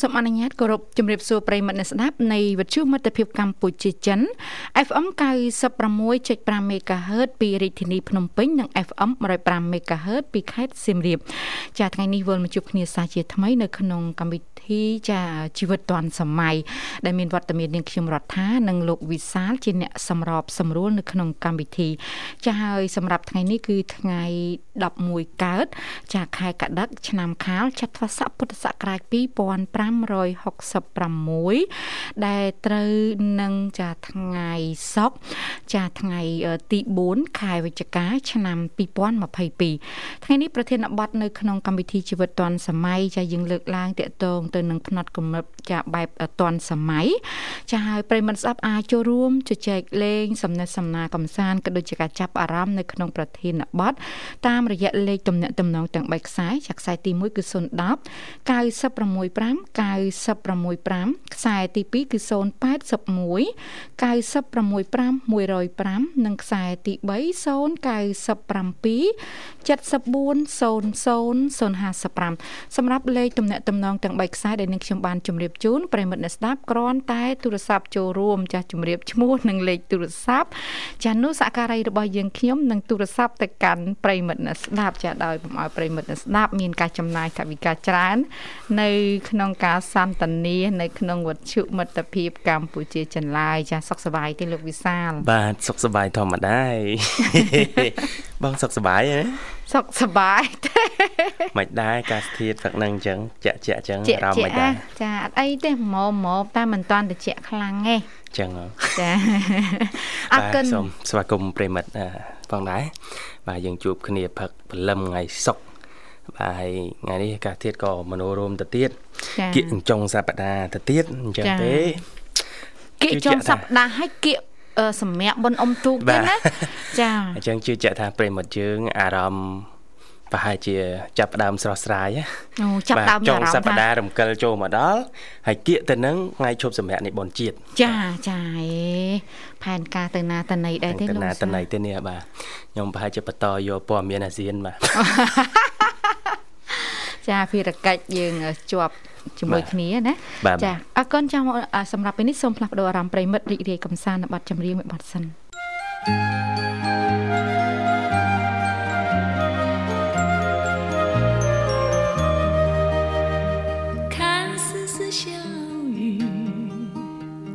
សសូមអនុញ្ញាតគោរពជំរាបសួរប្រិយមិត្តអ្នកស្ដាប់នៃវិទ្យុមិត្តភាពកម្ពុជាចិន FM 96.5 MHz ពីរាជធានីភ្នំពេញនិង FM 105 MHz ពីខេត្តសៀមរាបចាសថ្ងៃនេះវិលមកជួបគ្នាសាជាថ្មីនៅក្នុងកម្មវិធីចាជីវិតឌွန်សម័យដែលមានវត្តមាននាងខ្ញុំរដ្ឋានិងលោកវិសាលជាអ្នកសម្របសម្រួលនៅក្នុងកម្មវិធី ចាសហើយសម្រាប់ថ្ងៃនេះគឺថ្ងៃ11កើតចាខែកដិកឆ្នាំខាលចត្វាស័កពុទ្ធសករាជ2000 2566ដែលត្រូវនឹងចាថ្ងៃសុក្រចាថ្ងៃទី4ខែវិច្ឆិកា ឆ្នាំ2022ថ្ងៃនេះប្រធានបទនៅក្នុងកម្មវិធីជីវិតឌွန်សម័យចាយើងលើកឡើងតាក់ទងទៅនឹងផ្នែកគំនិតចាបែបឌွန်សម័យចាហើយប្រិមត្តស្ដាប់អាចចូលរួមជជែកលេងសំណេះសំណាលកំសាន្តក៏ដូចជាការចាប់អារម្មណ៍នៅក្នុងប្រធានបទតាមរយៈលេខទំនាក់ទំនងទាំង3ខ្សែចាខ្សែទី1គឺ010 965 965ខ្សែទី2គឺ081 965 105និងខ្សែទី3 097 7400055សម្រាប់លេខទំនាក់ទំនងទាំង3ខ្សែដែលនឹងខ្ញុំបានជម្រាបជូនប្រិមិត្តអ្នកស្ដាប់គ្រាន់តែទូរស័ព្ទចូលរួមចាស់ជម្រាបឈ្មោះនិងលេខទូរស័ព្ទចាស់នោះសក្ការ័យរបស់យើងខ្ញុំនឹងទូរស័ព្ទទៅកាន់ប្រិមិត្តអ្នកស្ដាប់ចាស់ដោយបំឲ្យប្រិមិត្តអ្នកស្ដាប់មានការចំណាយថវិកាច្រើន នៅក្នុងការសន្ទនានៅក្នុងវត្ថុមិត្តភាពកម្ពុជាចិនឡាយចាសុខសប្បាយទេលោកវិសាល បាទសុខសប្បាយធម្មតាបងសុខសប្បាយទេសុខសប្បាយទេមិនដែរការស្ថិតព្រឹកហ្នឹងអញ្ចឹងចាក់ចាក់អញ្ចឹងអារម្មណ៍មិនដែរចាអត់អីទេម៉មម៉មតែមិនតាន់តិចខ្លាំងទេអញ្ចឹងចាអរគុណសូមស្វាគមន៍ប្រិមិត្តផងដែរបាទយើងជួបគ្នាព្រឹកព្រលឹមថ្ងៃសុក្រ បាទហើយថ្ងៃនេះអាកាសធាតុក៏មនោរមទៅទៀតគៀកចុងសប្តាហ៍ទៅទៀតអញ្ចឹងទេគៀកចុងសប្តាហ៍ឲ្យគៀកសម្រាប់បុនអុំទូកទេណាចាអញ្ចឹងជឿជាក់ថាប្រិមត្តយើងអារម្មណ៍ប្រហែលជាចាប់ដើមស្រស់ស្រាយអូចាប់ដើមចុងសប្តាហ៍រំកិលចូលមកដល់ហើយគៀកទៅនឹងថ្ងៃឈប់សម្រាប់នេះបនជាតិចាចាអេផែនការទៅណាតណីដែរទេលោកទៅណាតណីទេនេះបាទខ្ញុំប្រហែលជាបន្តយកព័ត៌មានអាស៊ានបាទ ចាភារកិច្ចយើងជាប់ជាមួយគ្នាណាចាអរគុណចាសម្រាប់ពេលនេះសូមផ្លាស់ប្ដូរអារម្មណ៍ប្រិមិត្តរីករាយកំសាន្តនៅប័ណ្ណចម្រៀងមួយប័ណ្ណសិន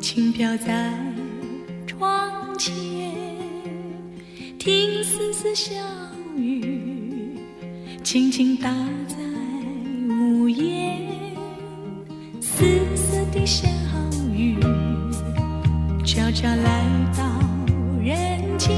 轻飘在窗前，听丝丝小雨轻轻打 在屋檐，丝丝的小雨悄悄来到人间，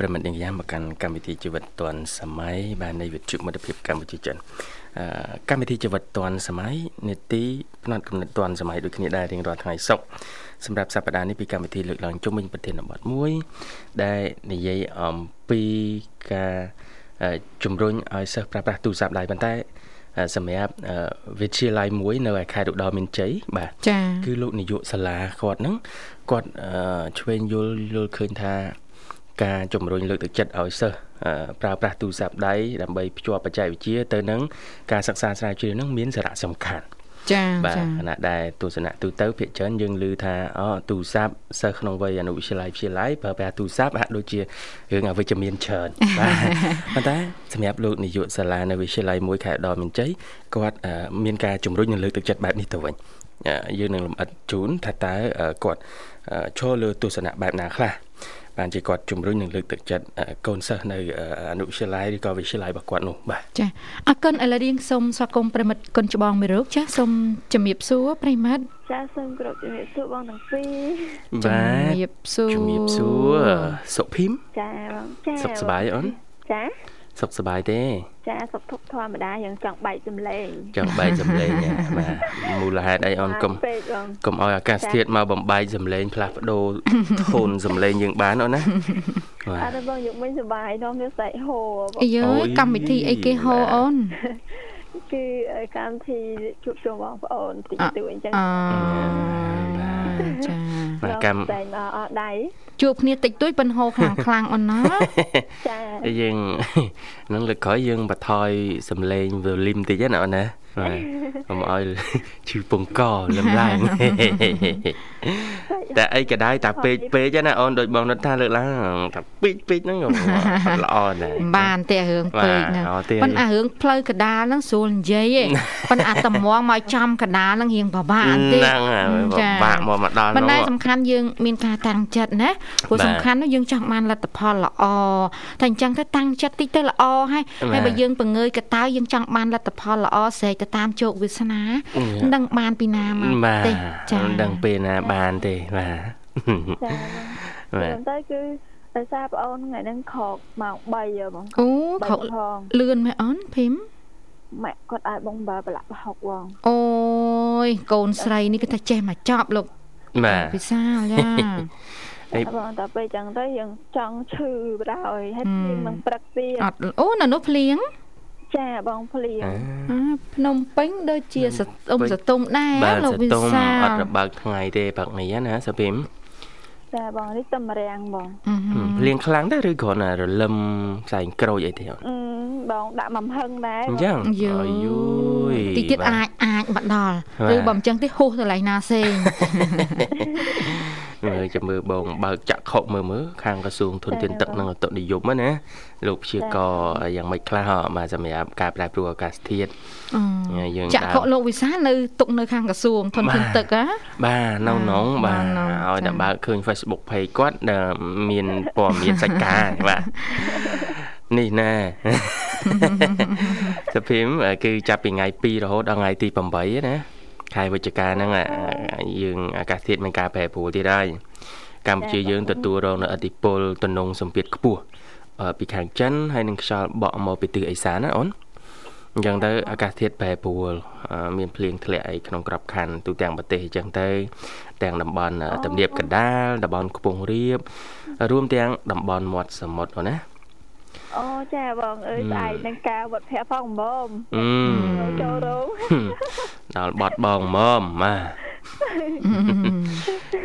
បន្តប្រិមិត្តនាងយ៉ាងមកកាន់កម្មវិធីជីវិតឌွန်សម័យបាននៃវិទ្យុមិត្តភាពកម្ពុជាចិនកម្មវិធីជីវិតឌွန်សម័យនេតិផ្នែកកំណត់ឌွန်សម័យដូចគ្នាដែររៀងរាល់ថ្ងៃសុក្រសម្រាប់សប្តាហ៍នេះពីកម្មវិធីលើកឡើងជុំវិញប្រធានបទមួយដែលនិយាយអំពីការជំរុញឲ្យសិស្សប្រើប្រាស់ទូរស័ព្ទដៃប៉ុន្តែសម្រាប់វិទ្យាល័យមួយនៅឯខេត្តឧត្តរមានជ័យបាទចា៎គឺលោកនាយកសាលាគាត់ហ្នឹងគាត់ឆ្វេងយល់យល់ឃើញថា ការជំរុញលើកទឹកចិត្តឲ្យសិស្សប្រើប្រាស់ទូរស័ព្ទដៃដើម្បីភ្ជាប់បច្ចេកវិទ្យាទៅនឹងការសិក្សាស្រាវជ្រាវនឹងមានសារៈសំខាន់ចាបាទខណៈដែលទស្សនៈទូទៅភាគច្រើនយើងឮថាអូទូរស័ព្ទសិស្សក្នុងវ័យអនុវិទ្យាល័យវិទ្យាល័យប្រើប្រាស់ទូរស័ព្ទហាក់ដូចជារឿងអវិជ្ជមានច្រើនបាទប៉ុន្តែសម្រាប់លោកនាយកសាលានៅវិទ្យាល័យមួយខេត្តដល់មានជ័យគាត់មានការជំរុញនិងលើកទឹកចិត្តបែបនេះទៅវិញយើងនឹងលំអិតជូនថាតើគាត់ឈរលើទស្សនៈបែបណាខ្លះ បានជាគាត់ជំរុញនិងលើកទឹកចិត្តកូនសិស្សនៅអនុវិទ្យាល័យឬក៏វិទ្យាល័យរបស់គាត់នោះបាទចាអរគុណឥឡូវរៀងសូមស្វាគមន៍ប្រិមិត្តគុណច្បងមេរោគចាសូមជំរាបសួរប្រិមិត្តចាសូមគោរពជំរាបសួរបងទាំងពីរបាទជំរាបសួរជំរាបសួរសុភីមចាបងចាសុខសប្បាយអូនចា សុខសប្បាយទេ ចាសុខទុក្ខធម្មតាយើងចង់បែកសម្លេងចង់បែកសម្លេងបាទមូលហេតុអីអូនកុំកុំឲ្យអាកាសធាតុមកបំបែកសម្លេងផ្លាស់ប្ដូរធូនសម្លេងយើងបានអូនណាអត់បងយកមិញសុបាយនោះវាស្រែកហូអីយើកម្មវិធីអីគេហូអូនគឺកម្មវិធីជួបជុំបងប្អូនតិចតួចអញ្ចឹងអូចា បាទកម្មតែមកអត់ដៃជួបគ្នាតិចតួចប៉ុនហោខ្លាំងខ្លាំងអូនណាចាយើងនឹងលើកក្រោយយើងបន្ថយសំឡេង volume តិចណាអូនណា បាទកុំឲ្យឈឺពងកលំឡើងតែអីក៏ដែរតែពេកពេកណាអូនដូចបងនិតថាលើកឡើងតែពេកពេកហ្នឹងល្អណាស់បានតែរឿងពេកហ្នឹងប៉ុន្តែរឿងផ្លូវកដាលហ្នឹងស្រួលនិយាយឯងប៉ុន្តែអាតម្ងមកចំកដាលហ្នឹងរៀងពិបាកបន្តិចហ្នឹងពិបាកមកមកដល់ប៉ុន្តែសំខាន់យើងមានការតាំងចិត្តណាព្រោះសំខាន់យើងចង់បានលទ្ធផលល្អតែអញ្ចឹងទៅតាំងចិត្តតិចទៅល្អហើយហើយបើយើងបង្ងើយកតើយើងចង់បានលទ្ធផលល្អស្រែកទៅតាមជោគវាសនាមិនដឹងបានពីណាមកទេចាមិនដឹងពេលណាបានទេបាទចាបាទតែគឺដោយសារបងអូនថ្ងៃហ្នឹងខកម៉ោង3ហ៎បងអូខកលឿនមែនអូនភីមម៉ាក់គាត់ឲ្យបងបើប្រឡាក់ប្រហុកបងអូយកូនស្រីនេះគាត់ថាចេះមកចប់លោកបាទពិសាលយ៉ាតែបងតែពេលចឹងទៅយើងចង់ឈឺបដ ாய் ហើយភ្លៀងនឹងព្រឹកទៀតអត់អូនៅនោះភ្លៀង ចាបងភ្លៀងភ្នំពេញដូចជាសតុំសតុំដែរលោកវិសាលអត់របើកថ្ងៃទេព្រឹកនេះណាសុភីមចាបងនេះតែម្រាំងបងភ្លៀងខ្លាំងដែរឬគ្រាន់តែរលឹមផ្សែងក្រូចអីទេបងដាក់មកហឹងដែរអញ្ចឹងយយតិចទៀតអាចអាចមកដល់ឬបើមិនចឹងទេហុះទៅកន្លែងណាផ្សេងមើល ចាំមើលបងបើកចាក់ខុកមើលមើលខាងក្រសួងធនធានទឹកនិងអតុនិយមណាលោកព្យាករយ៉ាងម៉េចខ្លះបាទសម្រាប់ការប្រែប្រួលអាកាសធាតុយើងចាក់ខុកលោកវិសានៅទុកនៅខាងក្រសួងធនធានទឹកហ៎បាទនៅនងបាទឲ្យតែបើកឃើញ Facebook page គាត់មានព័ត៌មានសាច់ការបាទនេះណាសភីមគឺចាប់ពីថ្ងៃ2រហូតដល់ថ្ងៃទី8ណា ខែវិច្ឆិកាហ្នឹងយើងអាកាសធាតុមានការប្រែប្រួលទៀតហើយកម្ពុជាយើងទទួលរងនៅអតិពលទំនងសម្ពាធខ្ពស់ពីខាងចិនហើយនឹងខ្យល់បក់មកពីទិសឦសានណាអូនអញ្ចឹងទៅអាកាសធាតុប្រែប្រួលមានភ្លៀងធ្លាក់អីក្នុងក្របខ័ណ្ឌទូទាំងប្រទេសអញ្ចឹងទៅ ទាំងតំបន់ទំនាបកណ្ដាលតំបន់ខ្ពង់រាប រួមទាំងតំបន់មាត់សមុទ្រអូណា អូចាបងអើយស្អែកនឹងការវត្តភ័ក្រផងមុំចូលរោងដល់បត់បងមុំម៉ា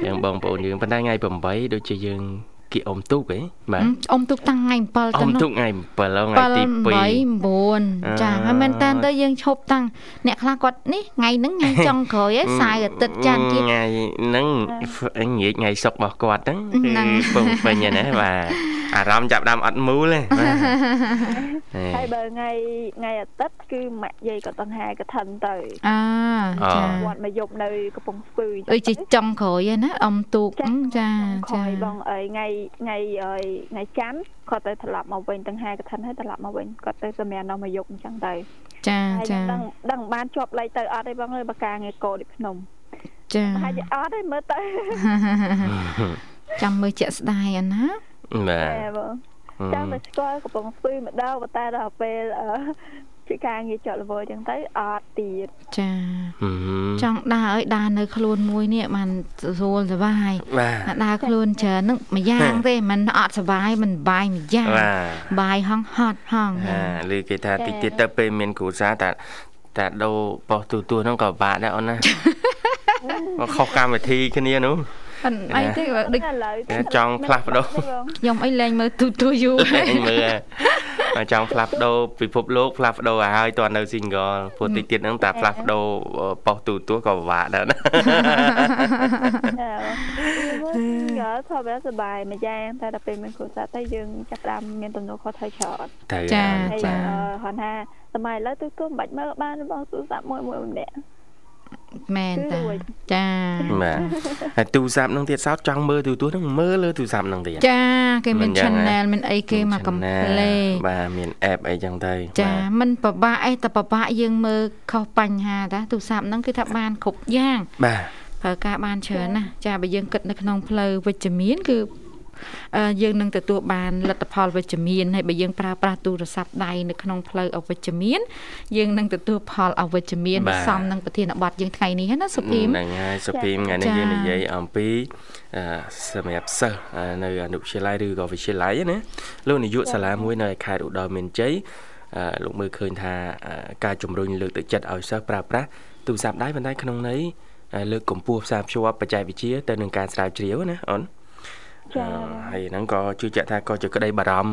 យ៉ាងបងប្អូនយើងប៉ុន្តែថ្ងៃ8ដូចជាយើងគៀអ៊ំទូកហ៎បាទអ៊ំទូកតាំងថ្ងៃ7ទៅអ៊ំទូកថ្ងៃ7ថ្ងៃទី2 9ចាហើយមែនតើទៅយើងឈប់តាំងអ្នកខ្លះគាត់នេះថ្ងៃហ្នឹងថ្ងៃចុងក្រោយឯសៅអាទិត្យច័ន្ទទៀតថ្ងៃហ្នឹងងាកថ្ងៃសុករបស់គាត់ហ្នឹងគឺពងពេញណាបាទ អារម្មណ៍ចាប់ដើមអត់មូលទេហើយបើថ្ងៃថ្ងៃអាទិត្យគឺម៉ាក់យាយក៏ដង្ហែកឋិនទៅអាចាគាត់មកយប់នៅកំពង់ស្ពឺដូចជាចុងក្រោយណាអ៊ំទូកចាចាបងអីថ្ងៃថ្ងៃថ្ងៃច័ន្ទគាត់ទៅត្រឡប់មកវិញដង្ហែកឋិនហើយត្រឡប់មកវិញគាត់ទៅសម្រាប់នៅមកយប់អញ្ចឹងទៅចាចាដឹងដឹងបានជាប់លេខទៅអត់ទេបងអើយបើការងារកោទីភ្នំចាហើយអត់ទេមើលទៅចាំមើលជាក់ស្ដាយអាណា បាទបងចាំតែស្គាល់កំពុងស្ពឺម្ដងប៉ុន្តែដល់ពេលជាការងារចលវអញ្ចឹងទៅអត់ទៀតចាចង់ដើរឲ្យដើរនៅខ្លួនមួយនេះបានស្រួលសុបាយដើរខ្លួនច្រើននឹងមួយយ៉ាងទេมันអត់សុបាយมันបាយមួយយ៉ាងបាយហងហត់ហងឮគេថាតិចទៀតទៅពេលមានគ្រូសាតែតែដូរប៉ុស្តិ៍ទូទួហ្នឹងក៏បាក់ដែរអូនណាមកខុសកម្មវិធីគ្នានោះ ប៉ិនអីទេបើដូចចង់ផ្លាស់ប្ដូរខ្ញុំអីលែងមើលទូទូយូរមើលចង់ផ្លាស់ប្ដូរពិភពលោកផ្លាស់ប្ដូរឲ្យហើយតើនៅ single ព្រោះតិចទៀតហ្នឹងតាផ្លាស់ប្ដូរប៉ុស្ទូទូក៏ពិបាកដែរណាយើធម្មតាសុបាយមួយយ៉ាងតែដល់ពេលមានគ្រូសាស្ត្រទៅយើងចាប់ដើមមានទំនួលខុសត្រូវច្រើនចាចាគាត់ថាសម័យឥឡូវទូទូមិនបាច់មើលបានបងទូរស័ព្ទមួយមួយម្នាក់ មែនតាចាបាទហើយទូរស័ព្ទនឹងទៀតសោតចង់មើលទូទួហ្នឹងមើលលើទូរស័ព្ទហ្នឹងទៀតចាគេមាន channel មានអីគេមកកំ play បាទមាន app អីចឹងទៅចាมันពិបាកអីតែពិបាកយើងមើលខុសបញ្ហាតាទូរស័ព្ទហ្នឹងគឺថាបានគ្រប់យ៉ាងបាទប្រើការបានច្រើនណាស់ចាបើយើងគិតនៅក្នុងផ្លូវវិជ្ជមានគឺ យើងនឹងទទួលបានលទ្ធផលវិជ្ជមានហើយបើយើងប្រើប្រាស់ទូរស័ព្ទដៃនៅក្នុងផ្លូវអវិជ្ជមាន យើងនឹងទទួលផលអវិជ្ជមានសមនឹងប្រធានបទយើងថ្ងៃនេះណាសុភីមហ្នឹងហើយសុភីមថ្ងៃនេះយើងនិយាយអំពីសម្រាប់សិស្សនៅអនុវិទ្យាល័យឬក៏វិទ្យាល័យណាលោកនាយកសាលាមួយនៅខេត្តឧត្តរមានជ័យលោកមើលឃើញថាការជំរុញលើកទឹកចិត្តឲ្យសិស្សប្រើប្រាស់ទូរស័ព្ទដៃប៉ុន្តែក្នុងន័យលើកកម្ពស់ផ្សារភ្ជាប់បច្ចេកវិទ្យាទៅនឹងការស្រាវជ្រាវណាអូន ចាហើយហ្នឹងក៏ជឿជាក់ថាក៏ជាក្តីបារម្ភ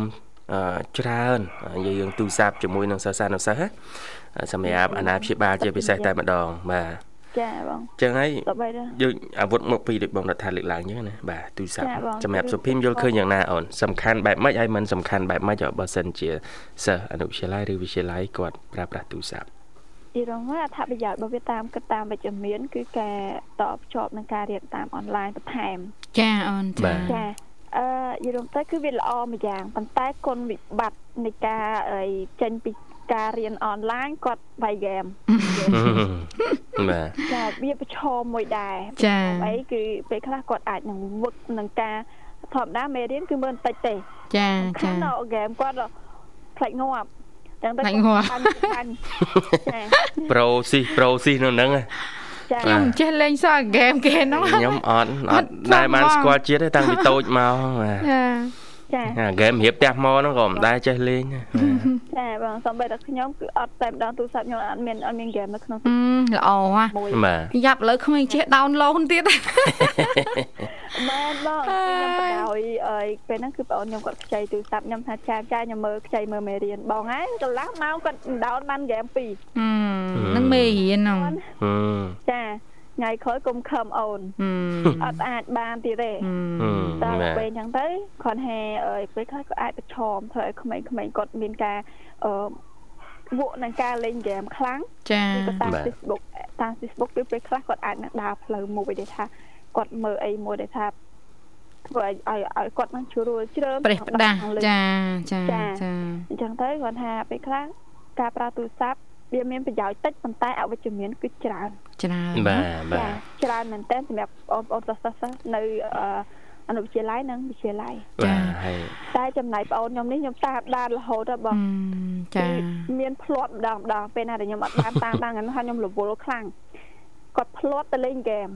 ច្រើននិយាយរឿងទូរស័ព្ទជាមួយនឹងសិស្សានុសិស្សសម្រាប់អាណាព្យាបាលជាពិសេសតែម្ដងបាទចាបងចឹងហើយយើងអាវុធមកពីដូចបងរដ្ឋាលើកឡើងចឹងណាបាទទូរស័ព្ទសម្រាប់សុភីមយល់ឃើញយ៉ាងណាអូនសំខាន់បែបម៉េចហើយមិនសំខាន់បែបម៉េចបើសិនជាសិស្សអនុវិទ្យាល័យឬវិទ្យាល័យគាត់ប្រើប្រាស់ទូរស័ព្ទយល់មកអត្ថប្រយោជន៍របស់វាតាមគិតតាមវិជ្ជមានគឺការតបភ្ជាប់នឹងការរៀនតាមអនឡាញបន្ថែម ចាអូនចាចាអឺយល់ទៅគឺវាល្អមួយយ៉ាងប៉ុន្តែគុណវិបត្តិនៃការអីចេញពីការរៀនអនឡាញគាត់វាយហ្គេមបាទចាវាប្រឈមមួយដែរចាអីគឺពេលខ្លះគាត់អាចនឹងវឹកនឹងការធម្មតាមេរៀនគឺមើលបន្តិចទេចាចាខាងហ្គេមគាត់ផ្លេចងាប់ចឹងទៅងាប់ចាប្រូស៊ីប្រូស៊ីនៅហ្នឹង ខ្ញុំចេះលេងសើហ្គេមគេហ្នឹងខ្ញុំអត់អត់ដែលបានស្គាល់ជាតិទេតាំងពីតូចមកចា ចាហ្គេមរៀបផ្ទះមកហ្នឹងក៏មិនដែលចេះលេងចាបងសំបីតែខ្ញុំគឺអត់តែម្ដងទូរស័ព្ទខ្ញុំអត់មានអត់មានហ្គេមនៅក្នុងល្អហ่ะយ៉ាប់លើក្មេងចេះដោនឡូនទៀតមែនបងខ្ញុំបដ ாய் អីពេលហ្នឹងគឺបងខ្ញុំគាត់ខ្ចីទូរស័ព្ទខ្ញុំថាចាចាខ្ញុំមើលខ្ចីមើលមេរៀនបងហើយកន្លះម៉ោងគាត់ដោនបានហ្គេម2ហ្នឹងមេរៀនហ្នឹងចា ថ្ងៃក្រោយគុំខំអូនអត់អាចបានទៀតទេតើពេលអញ្ចឹងទៅគ្រាន់តែពេលខ្លះក៏អាចប្រឈមធ្វើឲ្យក្មេងៗគាត់មានការអឺវក់នឹងការលេងហ្គេមខ្លាំងចាក៏តាម Facebook តាម Facebook គឺពេលខ្លះគាត់អាចនឹងដើរផ្លូវមួយដែលថាគាត់មើលអីមួយដែលថាធ្វើឲ្យឲ្យគាត់នឹងជ្រួលជ្រើមប្រេះផ្ដាស់ចាចាចាអញ្ចឹងទៅគាត់ថាពេលខ្លះការប្រើទូរស័ព្ទ វាមានប្រយោជន៍តិចប៉ុន្តែអវិជ្ជមានគឺច្រើនច្រើនបាទបាទច្រើនមែនតើសម្រាប់បងប្អូនសិស្សសិស្សនៅអនុវិទ្យាល័យនិងវិទ្យាល័យចាហើយតែចំណែកបងអូនខ្ញុំនេះខ្ញុំតាមដានរហូតដល់បងចាមានភ្លាត់ម្ដងម្ដងពេលណាដែលខ្ញុំអត់តាមតាមដានហ្នឹងហើយខ្ញុំរវល់ខ្លាំង គាត់ភ្លាត់ទៅលេងហ្គេម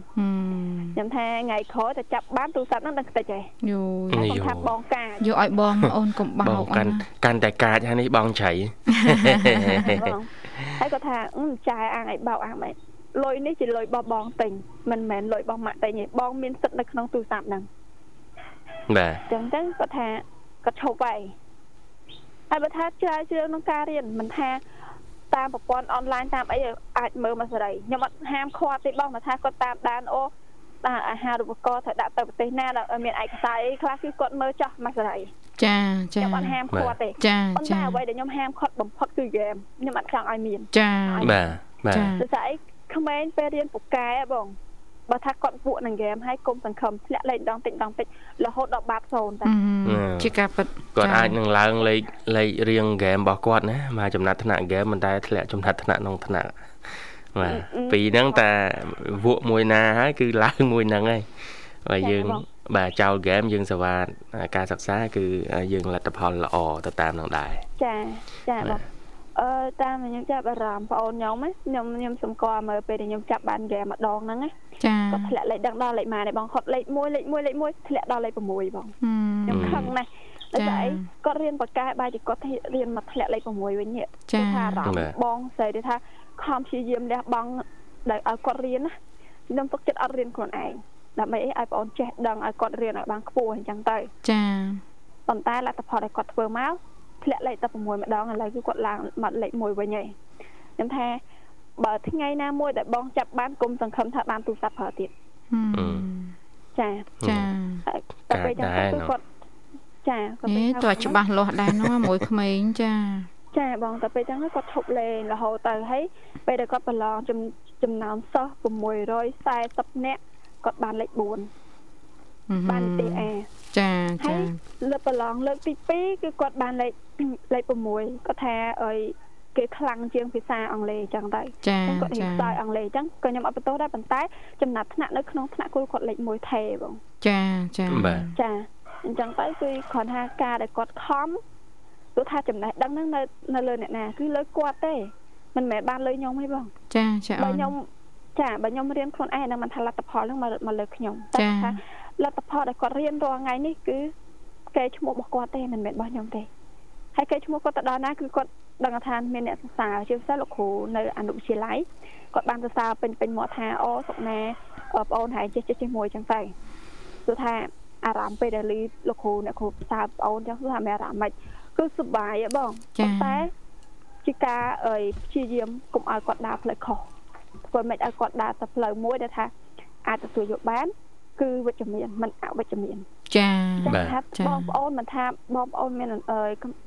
ខ្ញុំថាថ្ងៃក្រោយតែចាប់បានទូរស័ព្ទហ្នឹងដឹងខ្ទេចហ៎យូខ្ញុំថាបងកាចយកឲ្យបងអូនកុំបោកកាន់កាន់តែកាចហើយនេះបងជ្រៃហើយគាត់ថាចាយអាងឲ្យបោកអាងមិនលុយនេះជាលុយរបស់បងទិញមិនមែនលុយរបស់ម៉ាក់ទិញទេបងមានសិទ្ធិនៅក្នុងទូរស័ព្ទហ្នឹងបាទអញ្ចឹងទៅគាត់ថាគាត់ឈប់ហើយហើយបើថាច្រើនជ្រឿងក្នុងការរៀនមិនថា តាមប្រព័ន្ធអនឡាញតាមអីអាចមើលមកសេរីខ្ញុំអត់ហាមឃាត់ទេបងមកថាគាត់តាមដានអូតាមអាហារូបករណ៍ត្រូវដាក់ទៅប្រទេសណាដែលមានឯកសារអីខ្លះគឺគាត់មើលចោះមកសេរីចាចាខ្ញុំអត់ហាមឃាត់ទេចាចាតែអ្វីដែលខ្ញុំហាមឃាត់បំផុតគឺហ្គេមខ្ញុំអត់ចង់ឲ្យមានចាបាទបាទតែស្អីក្មេងពេលរៀនពូកែបង បើថាគាត់ពួកនឹងហ្គេមហើយគុំសង្ឃឹមធ្លាក់លេខដងតិចដងតិចរហូតដល់បាត់សូន្យតែជាការពិតគាត់អាចនឹងឡើងលេខលេខរៀងហ្គេមរបស់គាត់ណាមកចំណាត់ថ្នាក់ហ្គេមមិនតែធ្លាក់ចំណាត់ថ្នាក់ក្នុងថ្នាក់បាទពីហ្នឹងតែវក់មួយណាហើយគឺឡើងមួយហ្នឹងហើយហើយយើងបាទចោលហ្គេមយើងសេវាការសិក្សា គឺយើងលទ្ធផលល្អទៅតាមនឹងដែរចាចាបង អឺតាមខ្ញុំចាប់អារម្មណ៍បងអូនខ្ញុំខ្ញុំខ្ញុំសម្គាល់មើលពេលដែលខ្ញុំចាប់បានហ្គេមម្ដងហ្នឹងណាចាគាត់ធ្លាក់លេខដឹងដល់លេខម៉ាទេបងគាត់លេខ1លេខ1លេខ1ធ្លាក់ដល់លេខ6បងខ្ញុំខឹងណាស់តែស្អីគាត់រៀនបកកែបាយទីគាត់រៀនមកធ្លាក់លេខ6វិញនេះចាថាអារម្មណ៍បងស្រីថាខំព្យាយាមលះបង់ដែលឲ្យគាត់រៀនណាខ្ញុំទុកចិត្តអត់រៀនខ្លួនឯងដើម្បីអីឲ្យបងអូនចេះដឹងឲ្យគាត់រៀនឲ្យបានខ្ពស់អញ្ចឹងទៅចាប៉ុន្តែលទ្ធផលដែលគាត់ធ្វើមក ធ្លាក់លេខតែ6ម្ដងឥឡូវគឺគាត់ឡើងមកលេខ1វិញហើយខ្ញុំថាបើថ្ងៃណាមួយដែលបងចាប់បានគុំសង្ឃឹមថាបានទូរស័ព្ទប្រើទៀតចាចាតែពេលចឹងគឺគាត់ចាគាត់ពេលតើច្បាស់លាស់ដែរនោះមួយក្មេងចាចាបងតែពេលចឹងគាត់ឈប់លេងរហូតទៅហើយពេលដែលគាត់ប្រឡងចំណោមសិស្ស640នាក់គាត់បានលេខ4បានទីអា ចាចាលើកប្រឡងលើកទី2គឺគាត់បានលេខលេខ6គាត់ថាអីគេខ្លាំងជាងភាសាអង់គ្លេសអញ្ចឹងទៅចាគាត់រៀនស្ដាយអង់គ្លេសអញ្ចឹងក៏ខ្ញុំអត់បន្ទោសដែរប៉ុន្តែចំណាត់ថ្នាក់នៅក្នុងថ្នាក់គូគាត់លេខ1ថេបងចាចាបាទចាអញ្ចឹងទៅគឺគ្រាន់ថាការដែលគាត់ខំទោះថាចំណេះដឹងហ្នឹងនៅនៅលើអ្នកណាគឺលើគាត់ទេមិនមែនបានលើខ្ញុំទេបងចាចាបើខ្ញុំចាបើខ្ញុំរៀនខ្លួនឯងហ្នឹងមិនថាលទ្ធផលហ្នឹងមកលើខ្ញុំតែថា លទ្ធផលដែលគាត់រៀនរាល់ថ្ងៃនេះគឺកេរ្តិ៍ឈ្មោះរបស់គាត់ទេមិនមែនរបស់ខ្ញុំទេហើយកេរ្តិ៍ឈ្មោះគាត់ទៅដល់ណាគឺគាត់ដឹងថាមានអ្នកសរសើរជាពិសេសលោកគ្រូនៅអនុវិទ្យាល័យគាត់បានសរសើរពេញពេញមកថាអូសុកណាបងអូនហើយចេះចេះចេះមួយចឹងទៅគឺថាអារម្មណ៍ពេលដែលលីលោកគ្រូអ្នកគ្រូសរសើរបងអូនចឹងគឺថាមានអារម្មណ៍មិនគឺសុបាយហ៎បងតែជាការអើយព្យាយាមកុំឲ្យគាត់ដើរផ្លូវខុសធ្វើមិនឲ្យគាត់ដើរទៅផ្លូវមួយដែលថាអាចទទួលយកបាន គឺវិជ្ជមានមិនអវិជ្ជមានចាបាទបងប្អូនមិនថាបងប្អូនមានអឺ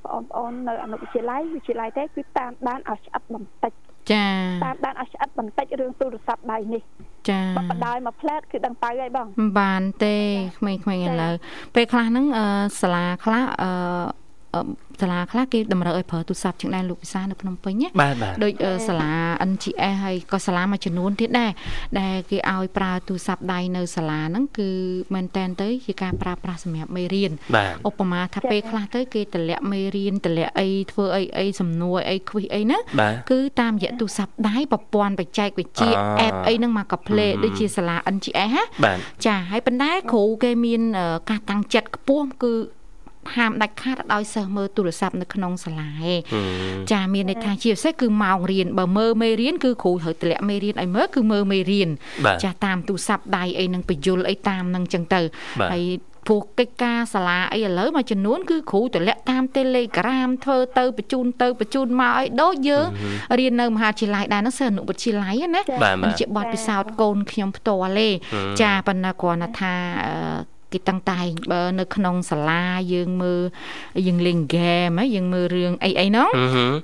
បងប្អូននៅអនុវិទ្យាល័យវិទ្យាល័យទេគឺតាមដានឲ្យឆ្អិតបន្តិចចាតាមដានឲ្យឆ្អិតបន្តិចរឿងទូរស័ព្ទដៃនេះចាបើបដាយមួយផ្លែតគឺដឹងទៅហើយបងបានទេក្មេងៗឥឡូវពេលខ្លះហ្នឹងសាលាខ្លះអឺ សាលាខ្លះគេតម្រូវឲ្យប្រើទូរស័ព្ទជាងដែរលោកវិសានៅភ្នំពេញណាដូចសាលា NGS ហើយក៏សាលាមួយចំនួនទៀតដែរដែលគេឲ្យប្រើទូរស័ព្ទដៃនៅសាលាហ្នឹងគឺមែនតែនទៅជាការប្រើប្រាស់សម្រាប់មេរៀនឧបមាថាពេលខ្លះទៅគេតម្លាក់មេរៀនតម្លាក់អីធ្វើអីអីសំណួរអីខ្វិសអីណាគឺតាមរយៈទូរស័ព្ទដៃប្រព័ន្ធបច្ចេកវិទ្យា app អីហ្នឹងមកកាផ្លេដូចជាសាលា NGS ណាចាហើយប៉ុន្តែគ្រូគេមានការតាំងចិត្តខ្ពស់គឺ ហាមដាច់ខាតឲ្យសិស្សមើលទូរស័ព្ទនៅក្នុងសាលាឯងចាមានន័យថាជាពិសេសគឺម៉ោងរៀនបើមើលមេរៀនគឺគ្រូត្រូវតម្លាក់មេរៀនឲ្យមើលគឺមើលមេរៀនចាតាមទូរស័ព្ទដៃអីនឹងបញ្យលអីតាមនឹងចឹងទៅហើយព្រោះកិច្ចការសាលាអីឥឡូវមួយចំនួនគឺគ្រូតម្លាក់តាម Telegram ធ្វើទៅបញ្ជូនទៅបញ្ជូនមកឲ្យដូចយើងរៀននៅមហាវិទ្យាល័យដែរនោះសិស្សអនុវិទ្យាល័យណាមិនជាបទពិសោធន៍កូនខ្ញុំផ្ទាល់ទេចាប៉ុន្តែគ្រាន់តែថា គេតាំងតែងបើនៅក្នុងសាលាយើងមើលយើងលេងហ្គេមយើងមើលរឿងអីអីហ្នឹង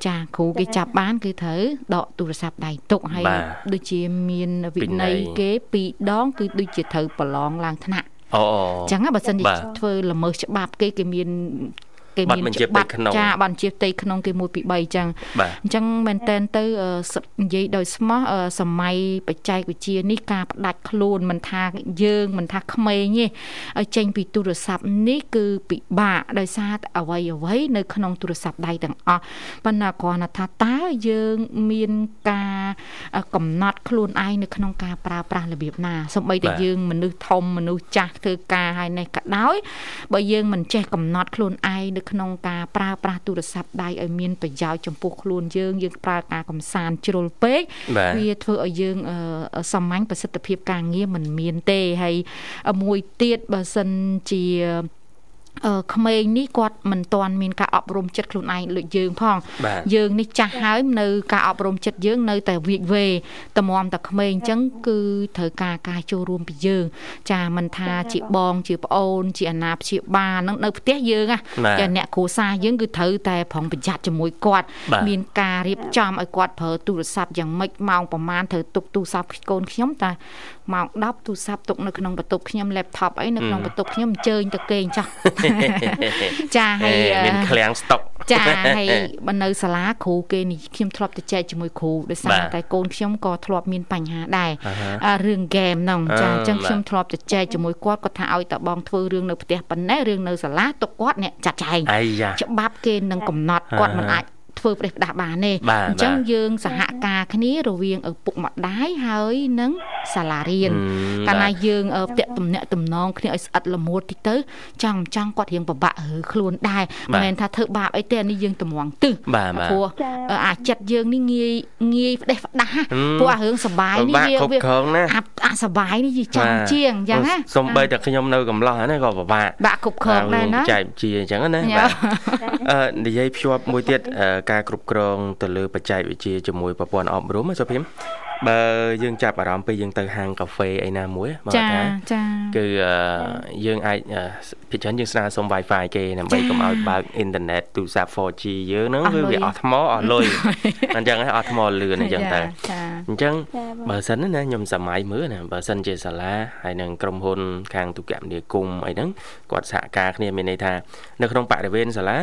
ចាគ្រូគេចាប់បានគឺត្រូវដកទូរស័ព្ទដៃទុកហើយដូចជាមានវិន័យគេពីរដង គឺដូចជាត្រូវប្រឡងឡើងថ្នាក់អូអញ្ចឹងបើសិនជាធ្វើល្មើសច្បាប់គេគេមាន គេមានច្បាប់ចាបានជាផ្ទៃក្នុងគេ1 2 3អញ្ចឹងអញ្ចឹងមែនតែនទៅនិយាយដោយស្មោះសម័យបច្ចេកវិទ្យានេះការផ្ដាច់ខ្លួនមិនថាយើងមិនថាក្មេងទេឲ្យចេញពីទូរស័ព្ទនេះគឺពិបាកដោយសារអ្វីអ្វីនៅក្នុងទូរស័ព្ទដៃទាំងអស់ប៉ុន្តែគ្រាន់តែថាតើយើងមានការកំណត់ខ្លួនឯងនៅក្នុងការប្រើប្រាស់របៀបណាសូម្បីតែយើងមនុស្សធំមនុស្សចាស់ធ្វើការហើយនេះក៏ដោយបើយើងមិនចេះកំណត់ខ្លួនឯងនៅក្នុងការប្រើប្រាស់ទូរស័ព្ទដៃឲ្យមានប្រយោជន៍ចំពោះខ្លួនយើងយើងប្រើការកំសាន្តជ្រុលពេកវាធ្វើឲ្យយើងសាមញ្ញប្រសិទ្ធភាពការងារមិនមានទេហើយមួយទៀតបើសិនជាអឺ ក្មេងនេះគាត់មិនទាន់មានការអប់រំចិត្តខ្លួនឯងដូចយើងផង យើងនេះចាស់ហើយនៅការអប់រំចិត្តយើងនៅតែវិកវេតម្រាំតែក្មេងអញ្ចឹងគឺត្រូវការការចូលរួមពីយើង ចាមិនថាជាបងជាប្អូន ជាអាណាព្យាបាលនឹងនៅផ្ទះយើងណាចាអ្នកគ្រួសារយើងគឺត្រូវតែប្រុងប្រយ័ត្នជាមួយគាត់ មានការរៀបចំឲ្យគាត់ប្រើទូរស័ព្ទយ៉ាងម៉េចម៉ោងប្រហែលត្រូវទុកទូរស័ព្ទកូនខ្ញុំតែម៉ោង10ទូរស័ព្ទទុកនៅក្នុងបន្ទប់ខ្ញុំ laptop អីនៅក្នុងបន្ទប់ខ្ញុំអញ្ជើញទៅគេងចាស់ចាហើយមានឃ្លាំងស្តុកចាហើយបើនៅសាលាគ្រូគេនេះខ្ញុំធ្លាប់ទៅចែកជាមួយគ្រូដោយសារតែកូនខ្ញុំក៏ធ្លាប់មានបញ្ហាដែររឿងហ្គេមហ្នឹងចាអញ្ចឹងខ្ញុំធ្លាប់ទៅចែកជាមួយគាត់គាត់ថាឲ្យតបងធ្វើរឿងនៅផ្ទះប៉ុណ្ណេះរឿងនៅសាលាទុកគាត់អ្នកចាត់ចែងច្បាប់គេនឹងកំណត់គាត់មិនអាច ធ្វើប្រេះផ្ដាស់បានទេអញ្ចឹងយើងសហការគ្នារវាងឪពុកម្ដាយហើយនិងសាលារៀនកាលណាយើងតាក់ទំនាក់ទំនងគ្នាឲ្យស្អិតល្មួតតិចទៅចង់ចង់គាត់រៀងពិបាករើខ្លួនដែរមិនមែនថាធ្វើបាបអីទេនេះយើងតម្រង់ទឹះព្រោះអាចិត្តយើងនេះងាយងាយផ្ដេសផ្ដាស់ព្រោះអារឿងសុបាយនេះវាវា អាសុបាយនេះយចាំជាងអញ្ចឹងណាសំបីតែខ្ញុំនៅកំឡោះហ្នឹងក៏ពិបាកបាក់គ្រប់គ្រងដែរណាចែកជាអញ្ចឹងណាបាទអឺនិយាយភ្ជាប់មួយទៀតការគ្រប់គ្រងទៅលើបច្ចេកវិទ្យាជាមួយប្រព័ន្ធអប់រំសុភិម បើយើងចាប់អារម្មណ៍ពេលយើងទៅហាងកាហ្វេអីណាមួយមកថាចាគឺយើងអាចភាគច្រើនយើងស្នើសុំ Wi-Fi គេដើម្បីកុំឲ្យបើកអ៊ីនធឺណិតទូរស័ព្ទ 4G យើងហ្នឹងគឺវាអស់ថ្មអស់លុយអញ្ចឹងហើយអស់ថ្មលឿនអញ្ចឹងទៅអញ្ចឹងបើសិនណាខ្ញុំសម័យមើលណាបើសិនជាសាលាហើយនឹងក្រុមហ៊ុនខាងទូរគមនាគមន៍អីហ្នឹងគាត់សហការគ្នាមានន័យថានៅក្នុងបរិវេណសាលា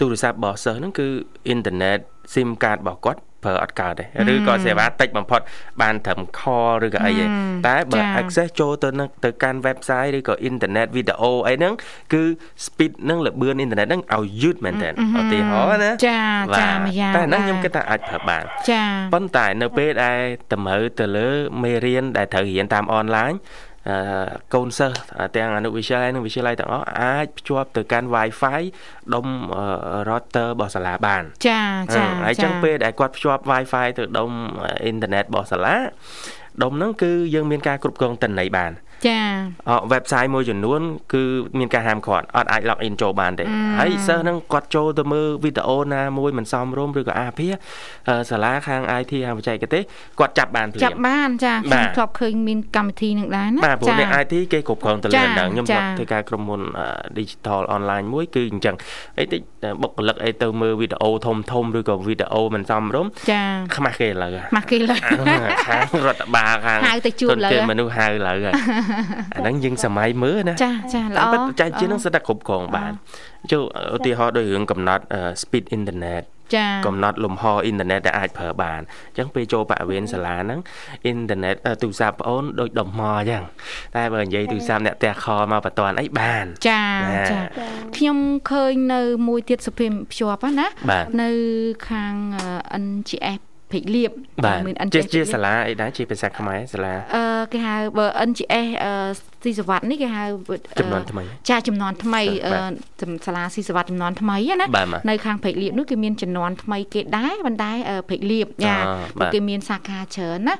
ទូរស័ព្ទរបស់សិស្សហ្នឹងគឺអ៊ីនធឺណិត SIM card របស់គាត់ ប្រើអត់កើតទេឬក៏សេវាតិចបំផុត បានត្រឹម call ឬក៏អីទេតែបើ access ចូលទៅនឹងទៅកាន់ website ឬក៏ internet video អីហ្នឹងគឺ speed នឹងលបឿន internet ហ្នឹងឲ្យយឺតមែនតើឧទាហរណ៍ណាចាចាម្យ៉ាងតែហ្នឹងខ្ញុំគិតថាអាចប្រើបានចាប៉ុន្តែនៅពេលដែលតម្រូវទៅលើមេរៀនដែលត្រូវរៀនតាមអនឡាញ កូនសិស្សទាំងអនុវិទ្យាល័យនិងវិទ្យាល័យទាំងអស់អាចភ្ជាប់ទៅកាន់ Wi-Fi ដុំ router របស់សាលាបានចាចាហើយចឹងពេលដែលគាត់ភ្ជាប់ Wi-Fi ទៅដុំអ៊ីនធឺណិតរបស់សាលាដុំហ្នឹងគឺយើងមានការគ្រប់គ្រងតិន័យបាន ចាអ website មួយចំនួនគឺមានការហាមឃាត់អត់អាច log in ចូលបានទេហើយសិស្សហ្នឹងគាត់ចូលទៅមើលវីដេអូណាមួយមិនសមរម្យឬក៏អាភាសាលាខាង IT ខាងបច្ចេកទេសគាត់ចាប់បានភ្លាមចាប់បានចាខ្ញុំធ្លាប់ឃើញមានកម្មវិធីនឹងដែរណាបាទព្រោះអ្នក IT គេគ្រប់គ្រងទៅលើហ្នឹងខ្ញុំធ្លាប់ធ្វើការក្រុមហ៊ុន digital online មួយគឺអញ្ចឹងអីតិចបុគ្គលិកអីទៅមើលវីដេអូធំធំឬក៏វីដេអូមិនសមរម្យចាខ្មាស់គេឥឡូវខ្មាស់គេឥឡូវខាងរដ្ឋបាលខាងហៅទៅជួបឥឡូវមនុស្សហៅឥឡូវហើយអាហ្នឹងយើងសម័យមើលណាចាចាល្អបច្ចេកវិទ្យានឹងសិតតែគ្រប់គ្រងបានចូលឧទាហរណ៍ដូចរឿងកំណត់ speed internet ចាកំណត់លំហអ៊ីនធឺណិតដែលអាចប្រើបានអញ្ចឹងពេលចូលបរិវេណសាលាហ្នឹងអ៊ីនធឺណិតទូរស័ព្ទបងអូនដូចដុំថ្មអញ្ចឹងតែបើនិយាយទូរស័ព្ទអ្នកផ្ទះខមកបន្ទាន់អីបានចាចាខ្ញុំឃើញនៅមួយទៀតសុភិមភ្ជាប់ណានៅខាង NGS ភេកលៀបមាន NGS ជាសាលាអីដែរជាភាសាខ្មែរសាលាអឺគេហៅបើ NGS ស៊ីសវត្តនេះគេហៅចំនួនថ្មីចាចំនួនថ្មីសាលាស៊ីសវត្តចំនួនថ្មីណានៅខាងភេកលៀបនោះគេមានចំនួនថ្មីគេដែរប៉ុន្តែភេកលៀបចាគេមានសាខាច្រើនណា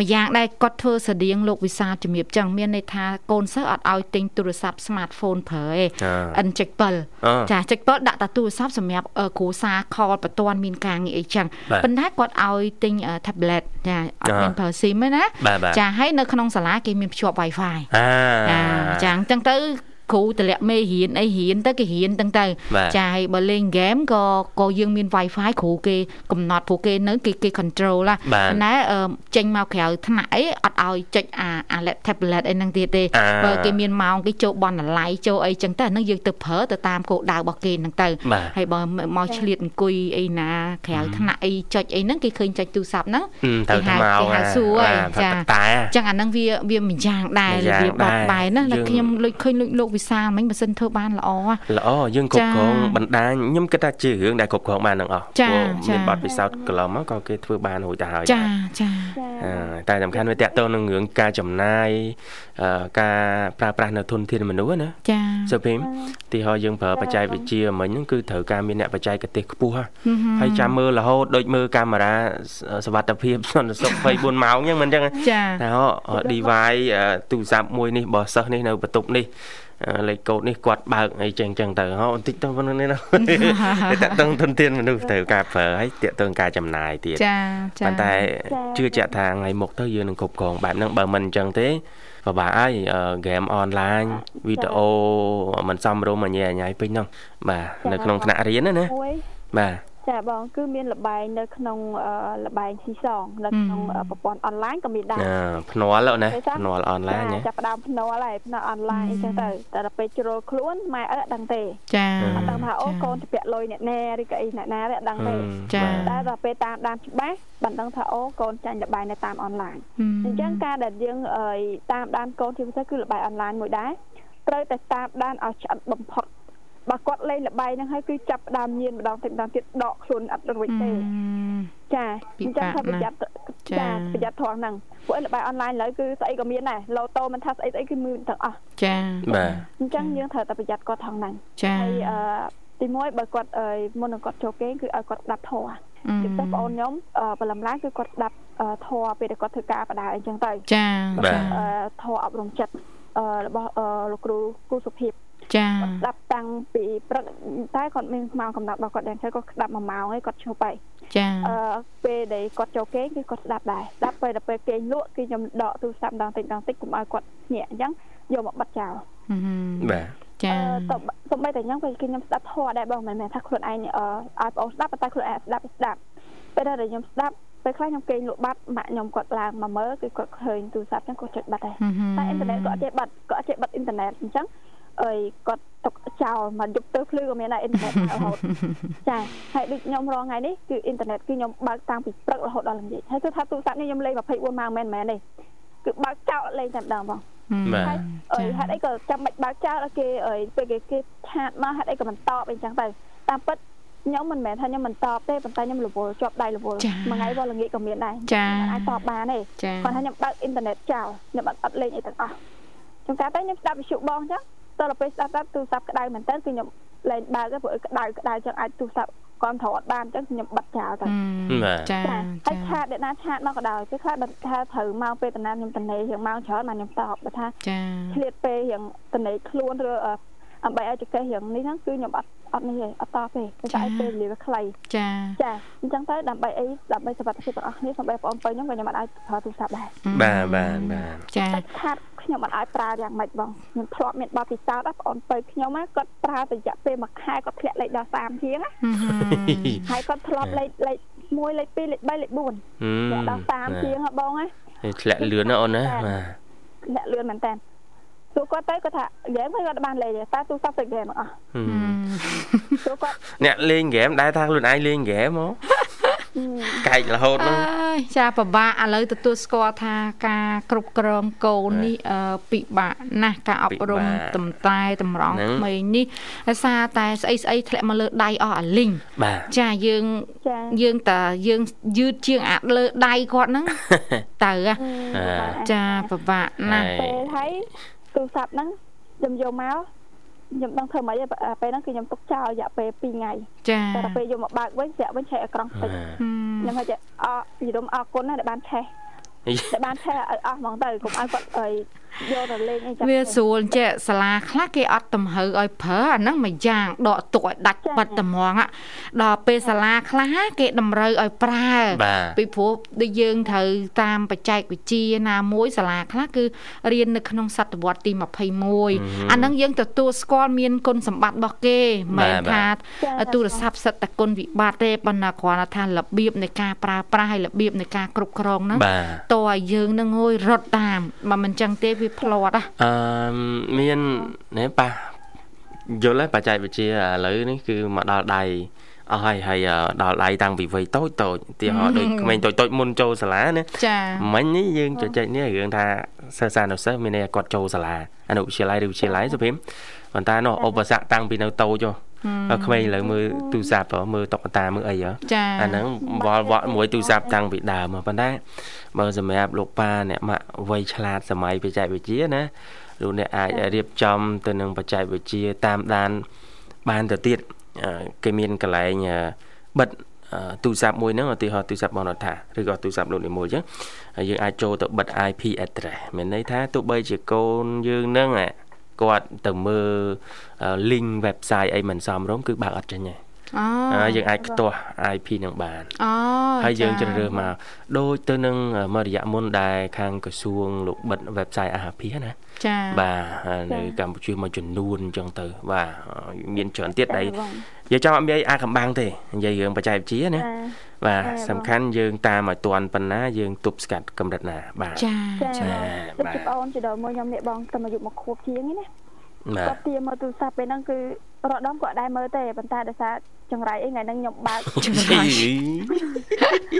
ម្យ៉ាងដែរគាត់ធ្វើស្តៀងលោកវិសាលជំរាបចឹងមានន័យថាកូនសិស្សអត់ឲ្យទិញទូរស័ព្ទ smartphone ប្រើទេ N7 ចា7ដាក់តែទូរស័ព្ទសម្រាប់គ្រូសាខលបន្ទាន់មានការងារអីចឹងប៉ុន្តែគាត់ឲ្យទិញ tablet ចាអត់មានប្រើ SIM ទេណាចាហើយនៅក្នុងសាលាគេមានភ្ជាប់ Wi-Fi ចាអញ្ចឹងទៅ គ្រូតម្លាក់មេរៀនអីរៀនទៅគេរៀនទាំងទៅចាហើយបើលេងហ្គេមក៏ក៏យើងមាន Wi-Fi គ្រូគេកំណត់ព្រោះគេនៅគេគេ control ណាណែចេញមកក្រៅថ្នាក់អីអត់ឲ្យចុចអាអា tablet អីហ្នឹងទៀតទេបើគេមានម៉ោងគេចូលបនអាឡ័យចូលអីចឹងទៅហ្នឹងយើងទៅប្រើទៅតាមគោលដៅរបស់គេហ្នឹងទៅហើយបើមកឆ្លៀតអង្គុយអីណាក្រៅថ្នាក់អីចុចអីហ្នឹងគេឃើញចុចទូរស័ព្ទហ្នឹងគេហៅគេហៅសួរហើយចាចឹងអាហ្នឹងវាវាម្យ៉ាងដែររបៀបបត់បែនណាខ្ញុំលុចឃើញលុចលោកវិសាលមិញបើសិនធ្វើបានល្អល្អយើងគ្រប់គ្រងបណ្ដាញខ្ញុំគិតថាជារឿងដែលគ្រប់គ្រងបានទាំងអស់ព្រោះមានបទពិសោធន៍កន្លងមកក៏គេធ្វើបានរួចទៅហើយចាចាតែសំខាន់វាតកតទៅនឹងរឿងការចំណាយការប្រើប្រាស់នៅធនធានមនុស្សណាចាសុភីមទីហើយយើងប្រើបច្ចេកវិទ្យាមិញហ្នឹងគឺត្រូវការមានអ្នកបច្ចេកទេសខ្ពស់ហើយចាំមើលរហូតដូចមើលកាមេរ៉ាសវត្ថភាពសន្តិសុខ24ម៉ោងអញ្ចឹងមិនអញ្ចឹងតែ device ទូរស័ព្ទមួយនេះរបស់សិស្សនេះនៅបន្ទប់នេះ លេខកូដនេះគាត់បើកអីចឹងចឹងទៅហ៎បន្តិចទៅប៉ុណ្្នឹងនេះណាតែតឹងទុនធានមនុស្សត្រូវការប្រើហើយតាក់ទងការចំណាយទៀតចាចាប៉ុន្តែជឿជាក់ថាថ្ងៃមុខទៅយើងនឹងគ្រប់គ្រងបែបហ្នឹងបើមិនអញ្ចឹងទេពិបាកហើយហ្គេមអនឡាញវីដេអូមិនសមរម្យអញ្ញាញ៉ៃពេញហ្នឹងបាទនៅក្នុងថ្នាក់រៀនណាណាបាទ ចាបងគឺមានលបែងនៅក្នុងលបែងស៊ីសងនៅក្នុងប្រព័ន្ធអនឡាញក៏មានដែរភ្នាល់ណាភ្នាល់អនឡាញចាប់ផ្ដើមភ្នាល់ហើយភ្នាល់អនឡាញអញ្ចឹងទៅតែដល់ពេលជ្រុលខ្លួនម៉ែអត់ដឹងទេចាអត់ដឹងថាអូកូនទៅពាក់លុយអ្នកណាឬក៏អីអ្នកណាទេអត់ដឹងទេចាតែដល់ពេលតាមដានច្បាស់បានដឹងថាអូកូនចាញ់លបែងនៅតាមអនឡាញអញ្ចឹងការដែលយើងតាមដានកូនជាពិសេសគឺលបែងអនឡាញមួយដែរត្រូវតែតាមដានឲ្យឆ្អិនបំផុត បើគាត់លេងលបាយហ្នឹងហើយគឺចាប់ដើមញៀនម្ដងតិចម្ដងទៀតដកខ្លួនអត់រួចទេចាអញ្ចឹងថាប្រយ័ត្នចាប្រយ័ត្នត្រង់ហ្នឹងពួកលបាយអនឡាញឥឡូវគឺស្អីក៏មានដែរឡូតូមិនថាស្អីស្អីគឺមានទាំងអស់ចាបាទអញ្ចឹងយើងត្រូវតែប្រយ័ត្នគាត់ថងហ្នឹងចាហើយអឺទីមួយបើគាត់មុននឹងគាត់ចូលគេងគឺឲ្យគាត់ស្ដាប់ធម៌ពីព្រោះបងអូនខ្ញុំបលំឡើងគឺគាត់ស្ដាប់ធម៌ពេលដែលគាត់ធ្វើការបដាអញ្ចឹងទៅចាបាទធម៌អប់រំចិត្តរបស់លោកគ្រូគូសុភាព ចាស្ដាប់តាំងពីព្រឹកតែគាត់មានម៉ោងកំណត់របស់គាត់យ៉ាងទៅគាត់ស្ដាប់មួយម៉ោងហើយគាត់ឈប់ហើយចាអឺពេលដែលគាត់ចូលគេងគឺគាត់ស្ដាប់ដែរស្ដាប់ពេលដល់ពេលគេងលក់គឺខ្ញុំដកទូរស័ព្ទដងតិចដងតិចកុំឲ្យគាត់ភ្ញាក់អញ្ចឹងយកមកបិទចោលបាទចាសូម្បីតែអញ្ចឹងពេលខ្ញុំស្ដាប់ធម៌ដែរបងមិនមែនថាខ្លួនឯងឲ្យបងស្ដាប់តែខ្លួនឯងស្ដាប់ស្ដាប់ពេលដែលខ្ញុំស្ដាប់ពេលខ្លះខ្ញុំគេងលក់បាត់ម៉ាក់ខ្ញុំគាត់ឡើងមកមើលគឺគាត់ឃើញទូរស័ព្ទអញ្ចឹងគាត់ចុចបាត់ដែរតែអ៊ីនធឺណិតគាត់អត់ចេះបាត់គាត់អត់ចេះបាត់អ៊ីនធឺណិតអញ្ចឹង អីគាត់ទុកចោលមកយប់ទៅភ្លឺក៏មានដែរអ៊ីនធឺណិតរហូតចាហើយដូចខ្ញុំរងថ្ងៃនេះគឺអ៊ីនធឺណិតគឺខ្ញុំបើកតាំងពីព្រឹករហូតដល់ល្ងាចហើយគឺថាទូរស័ព្ទនេះខ្ញុំលេង24ម៉ោងមែនមែនទេគឺបើកចោលលេងតែម្ដងបងបាទអីហេតុអីក៏ចាំមិនបើកចោលឲ្យគេអីពេលគេគេឆាតមកហេតុអីក៏មិនតបអីចឹងទៅតាមពិតខ្ញុំមិនមែនថាខ្ញុំមិនតបទេប៉ុន្តែខ្ញុំរវល់ជាប់ដៃរវល់មួយថ្ងៃវល់ល្ងាចក៏មានដែរចាអាចតបបានទេគាត់ថាខ្ញុំបើកអ៊ីនធឺណិតចោលខ្ញុំអត់លេងអីទាំងអស់ខ្ញុំកាលទៅខ្ញុំស្ដាប់វិទ្យុបងអញ្ចឹង តទៅពេលស្ដាប់ស្ដាប់ទូរស័ព្ទក្តៅមែនតើគឺខ្ញុំលែងបើកព្រោះក្តៅក្តៅចឹងអាចទូរស័ព្ទគាត់ត្រូវអត់បានអញ្ចឹងខ្ញុំបិទចោលទៅចាហើយឆាតអ្នកណាឆាតមកក៏ដោយគឺខ្លះបើថាត្រូវមកពេលតំណាខ្ញុំតនេរៀងមកច្រើនមកខ្ញុំតបបើថាឆ្លៀតពេលរៀងតនេខ្លួនឬដើម្បីឲ្យចកេះរឿងនេះហ្នឹងគឺខ្ញុំអត់អត់នេះទេអត់តបទេតែឲ្យពេលវេលាវាខ្លីចាចាអញ្ចឹងទៅដើម្បីអីដើម្បីសុខភាពបងប្អូនគ្នាសូម្បីបងប្អូនខ្ញុំក៏ខ្ញុំអត់ឲ្យប្រើទូរស័ព្ទដែរបាទបាទបាទចាខាត់ ខ្ញុំអត់ឲ្យប្រើយ៉ាងម៉េចបងខ្ញុំធ្លាប់មានបទពិសោធន៍បងប្អូនទៅខ្ញុំគាត់ប្រើរយៈពេលមួយខែគាត់ធ្លាក់លេខដល់30ជាងណាហើយគាត់ធ្លាប់លេខលេខ1លេខ2លេខ3លេខ4ធ្លាក់ដល់30ជាងហ៎បងណាធ្លាក់លឿនណាអូនណាបាទធ្លាក់លឿនមែនតើសួរគាត់ទៅគាត់ថាហ្គេមគាត់បានលេងតែទូរស័ព្ទទៅហ្គេមអស់សួរគាត់អ្នកលេងហ្គេមដែរថាខ្លួនឯងលេងហ្គេមហ៎ កែករហូតហ្នឹងចាពិបាកឥឡូវទទួលស្គាល់ថាការគ្រប់គ្រងកូននេះពិបាកណាស់ការអប់រំតំតែតម្រង់ក្មេងនេះដោយសារតែស្អីស្អីធ្លាក់មកលើដៃអស់អាលីងចាយើងយើងតាយើងយឺតជាងអាលើដៃគាត់ហ្នឹងទៅចាពិបាកណាស់ពេលហើយទូរស័ព្ទហ្នឹងខ្ញុំយកមក ខ្ញុំដឹងធ្វើម៉េចពេលហ្នឹងគឺខ្ញុំទុកចោលរយៈពេល2ថ្ងៃចាតែដល់ពេលយកមកបើកវិញស្រាក់វិញឆេះអក្រង់តិចខ្ញុំហៅថាអរយមអរគុណណាស់ដែលបានឆេះតែបានឆេះឲ្យអស់ហ្មងទៅកុំឲ្យគាត់អី យកទៅលេងអីចឹងវាស្រួលចេះសាលាខ្លះគេអត់តម្រូវឲ្យប្រើអាហ្នឹងមួយយ៉ាងដកទុកឲ្យដាច់បិទត្មងដល់ពេលសាលាខ្លះគេតម្រូវឲ្យប្រើពីព្រោះដូចយើងត្រូវតាមបច្ចេកវិទ្យាណាមួយសាលាខ្លះគឺរៀននៅក្នុងសតវត្សទី21អាហ្នឹងយើងទទួលស្គាល់មានគុណសម្បត្តិរបស់គេមិនថាទូរស័ព្ទសិតតែគុណវិបត្តិទេប៉ុន្តែគ្រាន់តែថារបៀបនៃការប្រើប្រាស់ហើយរបៀបនៃការគ្រប់គ្រងហ្នឹងតើឲ្យយើងនឹងងយរត់តាមបើមិនចឹងទេវាផ្លាត់អឺមាននេះប៉ះយល់ហើយបច្ចេកវិទ្យាឥឡូវនេះគឺមកដល់ដៃអស់ហើយហើយដល់ដៃតាំងពីវ័យតូចតូចទីហោដូចក្មេងតូចតូចមុនចូលសាលាណាចាមិញនេះយើងជជែកនេះរឿងថាសិស្សសានុសិស្សមានន័យគាត់ចូលសាលាអនុវិទ្យាល័យឬវិទ្យាល័យសុភីមប៉ុន្តែនោះឧបសគ្គតាំងពីនៅតូចហ៎ ក្មេងឥឡូវមើលទូរស័ព្ទមើលតុក្កតាមើលអីហ៎អាហ្នឹងវល់វក់មួយទូរស័ព្ទតាំងពីដើមប៉ុន្តែបើសម្រាប់លោកប៉ាអ្នកម៉ាក់វ័យឆ្លាតសម័យបច្ចេកវិទ្យាណាលោកអ្នកអាចរៀបចំទៅនឹងបច្ចេកវិទ្យាតាមដានបានទៅទៀតគេមានកន្លែងបិទទូរស័ព្ទមួយហ្នឹងឧទាហរណ៍ទូរស័ព្ទបងរដ្ឋាឬក៏ទូរស័ព្ទលោកនីមួយអញ្ចឹងយើងអាចចូលទៅបិទ IP address មានន័យថាទោះបីជាកូនយើងហ្នឹង គាត់ទៅមើល link website អីមិនសមរម្យគឺបើកអត់ចេញទេអូ យើងអាចផ្ទាស់ IP នឹងបានអូហើយយើងជ្រើសរើសមកដូចទៅនឹងមករយៈមុនដែលខាងក្រសួងលោកបិទ website អាហារភាណាចាបាទនៅកម្ពុជាមួយចំនួនអញ្ចឹងទៅបាទមានច្រើនទៀតដែលយើងចង់អត់មានអាកំបាំងទេនិយាយរឿងបច្ចេកវិទ្យាណាបាទសំខាន់យើងតាមឲ្យទាន់ប៉ុណ្ណាយើងទប់ស្កាត់កម្រិតណាបាទចាចាបាទបងអូនជីដូវមួយខ្ញុំនេះបងតែអាយុមួយខួបជាងនេះណាគាត់ទាមើលទូរស័ព្ទពេលហ្នឹងគឺរដមគាត់ដែរមើលទេប៉ុន្តែដោយសារ ចង្រៃអីថ្ងៃហ្នឹងខ្ញុំបើកចង្រៃ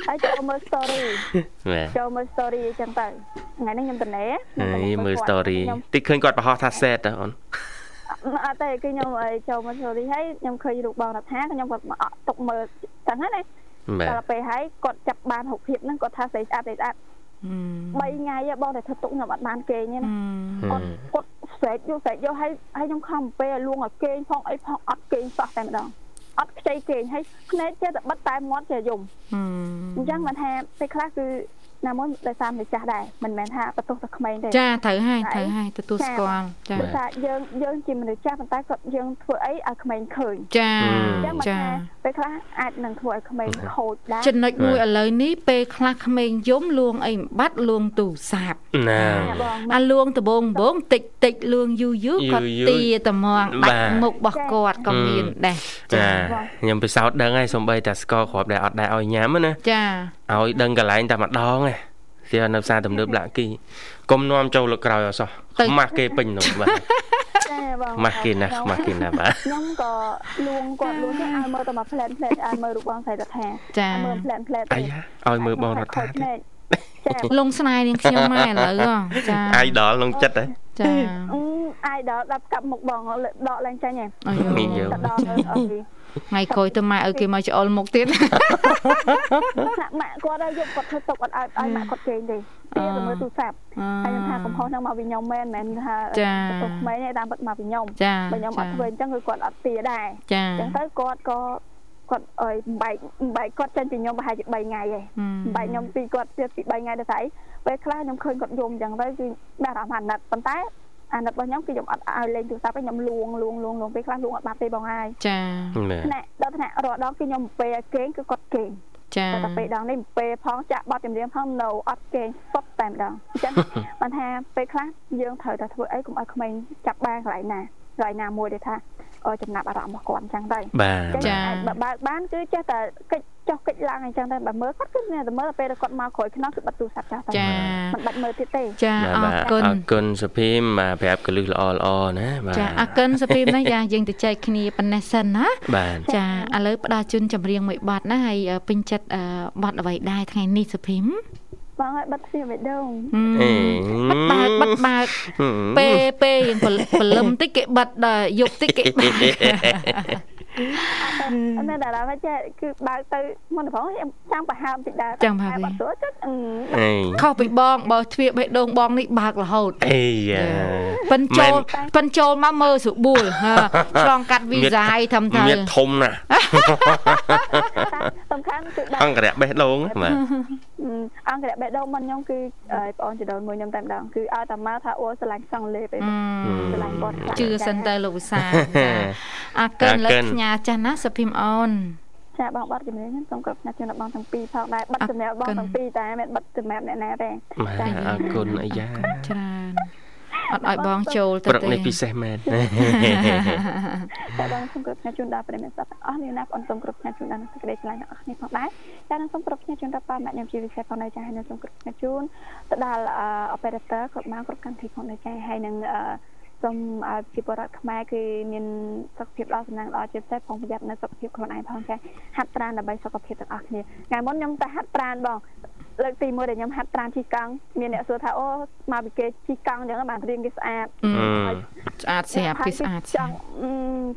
ហើយចូលមើល story ចូលមើល story អញ្ចឹងទៅថ្ងៃហ្នឹងខ្ញុំទៅណែមើល story តិចឃើញគាត់បង្ហោះថា set ទៅអូនអត់ទេគឺខ្ញុំចូលមក story ហើយខ្ញុំឃើញរូបបងរដ្ឋាខ្ញុំគាត់មកຕົកមើលចឹងហ្នឹងណាដល់ពេលហើយគាត់ចាប់បានរូបភាពហ្នឹងគាត់ថាស្អីស្អាតស្អីស្អាត3ថ្ងៃបងតែធ្វើទុកខ្ញុំអត់បានគេងទេណាគាត់គាត់ស្រែកយកស្រែកយកហើយហើយខ្ញុំខំពេលលួងឲ្យគេងផងអីផងអត់គេងសោះតែម្ដង អត់ខ្ចីគេងហើយភ្នែកចេះតែបិទតែមាត់ចេះយំអញ្ចឹងមិនថាពេលខ្លះគឺ ណាមួយដោយសារម្ចាស់ដែរមិនមែនថាបន្ទោសតែក្មេងទេចាត្រូវហើយត្រូវហើយទទួលស្គាល់ចាព្រោះថាយើងយើងជាមនុស្សចាស់ប៉ុន្តែគាត់យើងធ្វើអីឲ្យក្មេងឃើញចាចាពេលខ្លះអាចនឹងធ្វើឲ្យក្មេងខូចដែរចំណុចមួយឥឡូវនេះពេលខ្លះក្មេងយំលួងអីបាត់លួងទូរស័ព្ទណាអាលួងដបងដបងតិចតិចលួងយូរយូរគាត់ទាត្មងបាច់មុខរបស់គាត់ក៏មានដែរចាខ្ញុំពិសោធន៍ដឹងហើយសំបីតែស្ករគ្រាប់ដែលអត់ដែរឲ្យញ៉ាំណាចា ឲ្យដឹងកន្លែងតែម្ដងឯងគេនៅផ្សារទំនើបលាក់គីកុំនាំចូលលើក្រោយអសោះខ្មាស់គេពេញនោះបាទចាបងខ្មាស់គេណាស់ខ្មាស់គេណាស់បាទខ្ញុំក៏លួងគាត់លួងទៅឲ្យមើលតែមកផ្លែនផ្លែនឲ្យមើលរូបបងស្រីរដ្ឋាចាមើលផ្លែនផ្លែនអាយ៉ាឲ្យមើលបងរដ្ឋាទេលងស្នេហ៍នាងខ្ញុំម៉ែឥឡូវចាអាយដល់ក្នុងចិត្តហ៎ចាអាយដល់ដល់កាប់មុខបងដកឡើងចាញ់ហ៎អាយដល់អស់ ថ្ងៃក្រោយទៅម៉ែឲ្យគេមកច្អល់មុខទៀតម៉ាក់គាត់ឲ្យយកគាត់ធ្វើទុកអត់ឲ្យឲ្យម៉ាក់គាត់ជេងទេពីទៅមើលទូរស័ព្ទហើយខ្ញុំថាកំហុសហ្នឹងមកពីខ្ញុំមែនមិនមែនថាទុកក្មេងទេតាមពិតមកពីខ្ញុំបើខ្ញុំអត់ធ្វើអញ្ចឹងគឺគាត់អត់ទាដែរអញ្ចឹងទៅគាត់ក៏គាត់អើយបែកបែកគាត់ចេញពីខ្ញុំប្រហែលជា3ថ្ងៃឯងបែកខ្ញុំពីគាត់ទៀតពី3ថ្ងៃទៅស្អីពេលខ្លះខ្ញុំឃើញគាត់យំអញ្ចឹងទៅគឺដាក់អារម្មណ៍អាណិតប៉ុន្តែ អាណិតរបស់ខ្ញុំគឺខ្ញុំអត់ឲ្យលេងទូរស័ព្ទទេខ្ញុំលួងលួងលួងលួងពេលខ្លះលួងអត់បាត់ទេបងហើយចាណែដល់ថ្នាក់រាល់ដងគឺខ្ញុំពេលឲ្យគេងគឺគាត់គេងចាតែពេលដងនេះពេលផងចាក់បត់ចម្រៀងផងនៅអត់គេងសុទ្ធតែម្ដងអញ្ចឹងបានថាពេលខ្លះយើងត្រូវតែធ្វើអីកុំឲ្យក្មេងចាប់បានកន្លែងណាកន្លែងណាមួយដែលថា ចំណាប់អារម្មណ៍របស់គាត់អញ្ចឹងទៅបាទចាបើបើកបានគឺចេះតែកិច្ចចុះកិច្ចឡើងអញ្ចឹងទៅបើមើលគាត់គឺតែមើលពេលគាត់មកក្រោយខ្នងគឺបិទទូរស័ព្ទចាស់ទៅមិនបាច់មើលទៀតទេចាអរគុណអរគុណសុភីមបាទប្រាប់កលឹះល្អល្អណាបាទចាអរគុណសុភីមណាយ៉ាងយើងទៅចែកគ្នាប៉ុណ្ណេះសិនណាបាទចាឥឡូវផ្ដល់ជូនចម្រៀងមួយបទណាហើយពេញចិត្តបទអ្វីដែរថ្ងៃនេះសុភីម បងឲ្យបិទទ្វារបេះដូងបិទបើកបិទបើកពេលពេលយើងព្រលឹមតិចគេបិទដល់យប់តិចគេបើក អត់តែដល់តែគឺបើកទៅមុនផងខ្ញុំចាំប្រហើមតិចដែរចាំប្រហើមទៅចិត្តខុសពីបងបើទ្វារបេះដូងបងនេះបើករហូតអេយ៉ាប៉ិនចូលប៉ិនចូលមកមើលស្រួលឆ្លងកាត់វីសាឲ្យធំទៅមានធំណាស់សំខាន់គឺអង្គរៈបេះដូងបាទអង្គរៈបេះដូងរបស់ខ្ញុំគឺបងអូនចដូនមួយខ្ញុំតែម្ដងគឺឲ្យតែមកថាអូស្រឡាញ់សង់លេបឯងស្រឡាញ់គាត់ជឿសិនទៅលោកវិសា អរគុណលើកផ្ញើចាស់ណាសុភីមអូនចាបងបាត់ជំនាញខ្ញុំសូមគោរពអ្នកជំនាញបងទាំងពីរផងដែរបាត់ជំនាញបងទាំងពីរតែមិនបាត់ជំនាញអ្នកណាទេចាអរគុណអាយ៉ាច្រើនអត់ឲ្យបងចូលទៅទេព្រឹកនេះពិសេសមែនតែបងសូមគ្រប់ផ្នែកជូនដល់ប្រិមិត្តទាំងអស់នេះណាបងសូមគ្រប់ផ្នែកជូនដល់សេចក្តីឆ្លាញ់ទាំងអស់គ្នាផងដែរចានឹងសូមគ្រប់ផ្នែកជូនដល់ប៉ាម៉ាក់ខ្ញុំជាពិសេសផងដែរចាហើយនឹងសូមគ្រប់ផ្នែកជូនទៅដល់ operator គ្រប់មកគ្រប់កម្មវិធីផងដែរចាហើយនឹង សូមឲ្យជាបរិបទខ្មែរគឺមានសុខភាពល្អសំណាងល្អជាពិសេសផងប្រយ័ត្ននៅសុខភាពខ្លួនឯងផងចាហាត់ប្រាណដើម្បីសុខភាពទាំងអស់គ្នាថ្ងៃមុនខ្ញុំទៅហាត់ប្រាណបង លើកទី1ដែលខ្ញុំហាត់ប្រាណជិះកង់មានអ្នកសួរថាអូមកពីគេជិះកង់អញ្ចឹងបានរៀងគេស្អាតស្អាតស្រាប់គេស្អាតចង់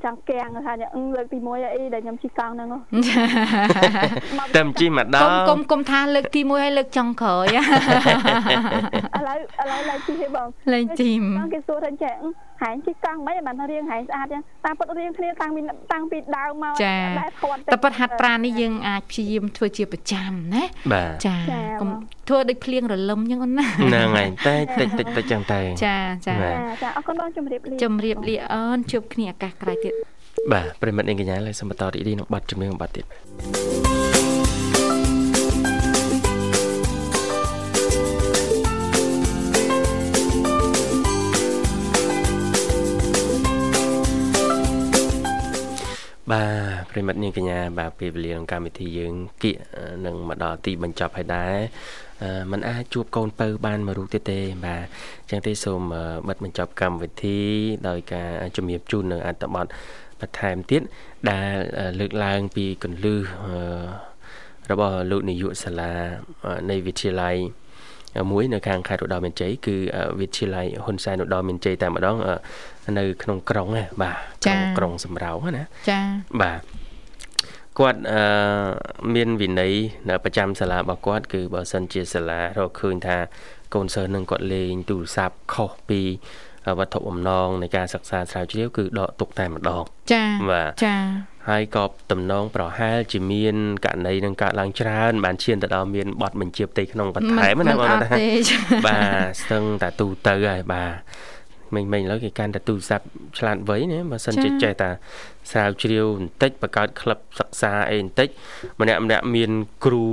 ចង់គាំងថាលើកទី1អីដែលខ្ញុំជិះកង់ហ្នឹងតែជិះម្ដងគុំគុំថាលើកទី1ហើយលើកចុងក្រោយឥឡូវឥឡូវឡើងជិះទេបងឡើងជិះគេសួរថាចេះ ហែងជិះកង់មិនបានថារៀងហែងស្អាតចឹងតាមពិតរៀងគ្នាតាំងពីតាំងពីដើមមកតែតែពិតហាត់ប្រាណនេះយើងអាចព្យាយាមធ្វើជាប្រចាំណាចាកុំធ្វើដូចភ្លៀងរលឹមចឹងអូនណាហ្នឹងហើយតែតិចតិចតិចចឹងតែចាចាចាអរគុណបងជម្រាបលាជម្រាបលាអូនជួបគ្នាឱកាសក្រោយទៀតបាទប្រិមិត្តនាងកញ្ញាឡើយសូមបន្តរីករាយនឹងបទចម្រៀងបទទៀត បាទប្រិមិត្តនាងកញ្ញាបាទពេលវេលាក្នុងកម្មវិធីយើងគៀកនឹងមកដល់ទីបញ្ចប់ហើយដែរมันអាចជួបកូនពៅបានមួយរូបទៀតទេ បាទអញ្ចឹងទេសូមបិទបញ្ចប់កម្មវិធី ដោយការជំរាបជូននៅអត្ថបទបន្ថែមទៀតដែលលើកឡើងពីកន្លឹះរបស់លោកនាយកសាលានៃវិទ្យាល័យ មួយនៅខាងខេត្តឧត្តរមានជ័យគឺវិទ្យាល័យហ៊ុនសែនឧត្តរមានជ័យតែម្ដងនៅក្នុងក្រុងណាបាទក្នុងក្រុងសំរោងណាចាបាទគាត់អឺមានវិន័យនៅប្រចាំសាលារបស់គាត់គឺបើសិនជាសាលារកឃើញថាកូនសិស្សនឹងគាត់លេងទូរស័ព្ទខុសពីវត្ថុបំណងនៃការសិក្សាស្រាវជ្រាវគឺដកទុកតែម្ដងចាបាទចា ហើយក៏តំណងប្រហែលជាមានករណីនឹងកើតឡើងច្រើនបានឈានទៅដល់មានបទបញ្ជាផ្ទៃក្នុងបន្ថែមណាបងណាបាទស្ទឹងតែទូទៅហើយបាទមិញមិញឥឡូវគេកាន់តែទូរស័ព្ទឆ្លាតវៃណាបើសិនជាចេះតែស្រាវជ្រាវបន្តិចបង្កើតក្លឹបសិក្សាអីបន្តិចម្នាក់ម្នាក់មានគ្រូ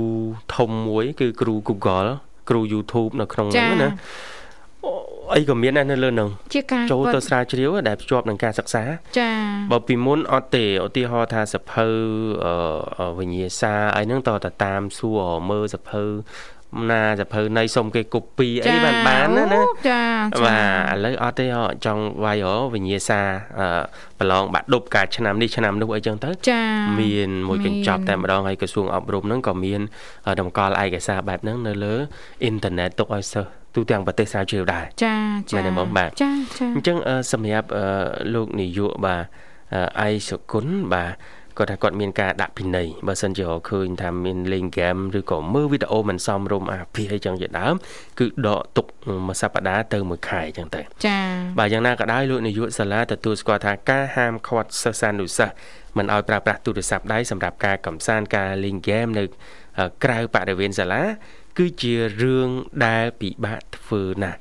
ធំមួយ គឺគ្រូ Google គ្រូ YouTube នៅក្នុងហ្នឹងណា អីក៏មានដែរនៅលើនឹងជាការចូលទៅស្រាវជ្រាវដែលភ្ជាប់នឹងការសិក្សាចាបើពីមុនអត់ទេឧទាហរណ៍ថាសភៅវិញ្ញាសាអីហ្នឹងតតែតាមសួរមើលសភៅណាសភៅនៃសុំគេ copy អីបានបានណាណាចាបាទឥឡូវអត់ទេចង់វាយរវិញ្ញាសាប្រឡងបាក់ដប់ការឆ្នាំនេះឆ្នាំនោះអីចឹងទៅចាមានមួយកញ្ចប់តែម្ដងហើយក្រសួងអប់រំហ្នឹងក៏មានតម្កល់ឯកសារបែបហ្នឹងនៅលើអ៊ីនធឺណិតទុកឲ្យសិស្ស ទូទាំងប្រទេសស្រាវជ្រាវដែរចាចាមែនទេបងបាទចាចាអញ្ចឹងសម្រាប់លោកនាយកបាទអៃសុគន្ធបាទគាត់ថាគាត់មានការដាក់ពិន័យបើសិនជាឃើញថាមានលេងហ្គេមឬក៏មើលវីដេអូមិនសមរម្យអាភិអីចឹងជាដើមគឺដកទុកមួយសប្តាហ៍ទៅមួយខែចឹងទៅចា៎បាទយ៉ាងណាក៏ដោយលោកនាយកសាលាទទួលស្គាល់ថាការហាមឃាត់សិស្សានុសិស្សមិនឲ្យប្រើប្រាស់ទូរស័ព្ទដៃសម្រាប់ការកំសាន្តការលេងហ្គេមនៅក្រៅបរិវេណសាលា គឺជារឿងដែលពិបាកធ្វើណាស់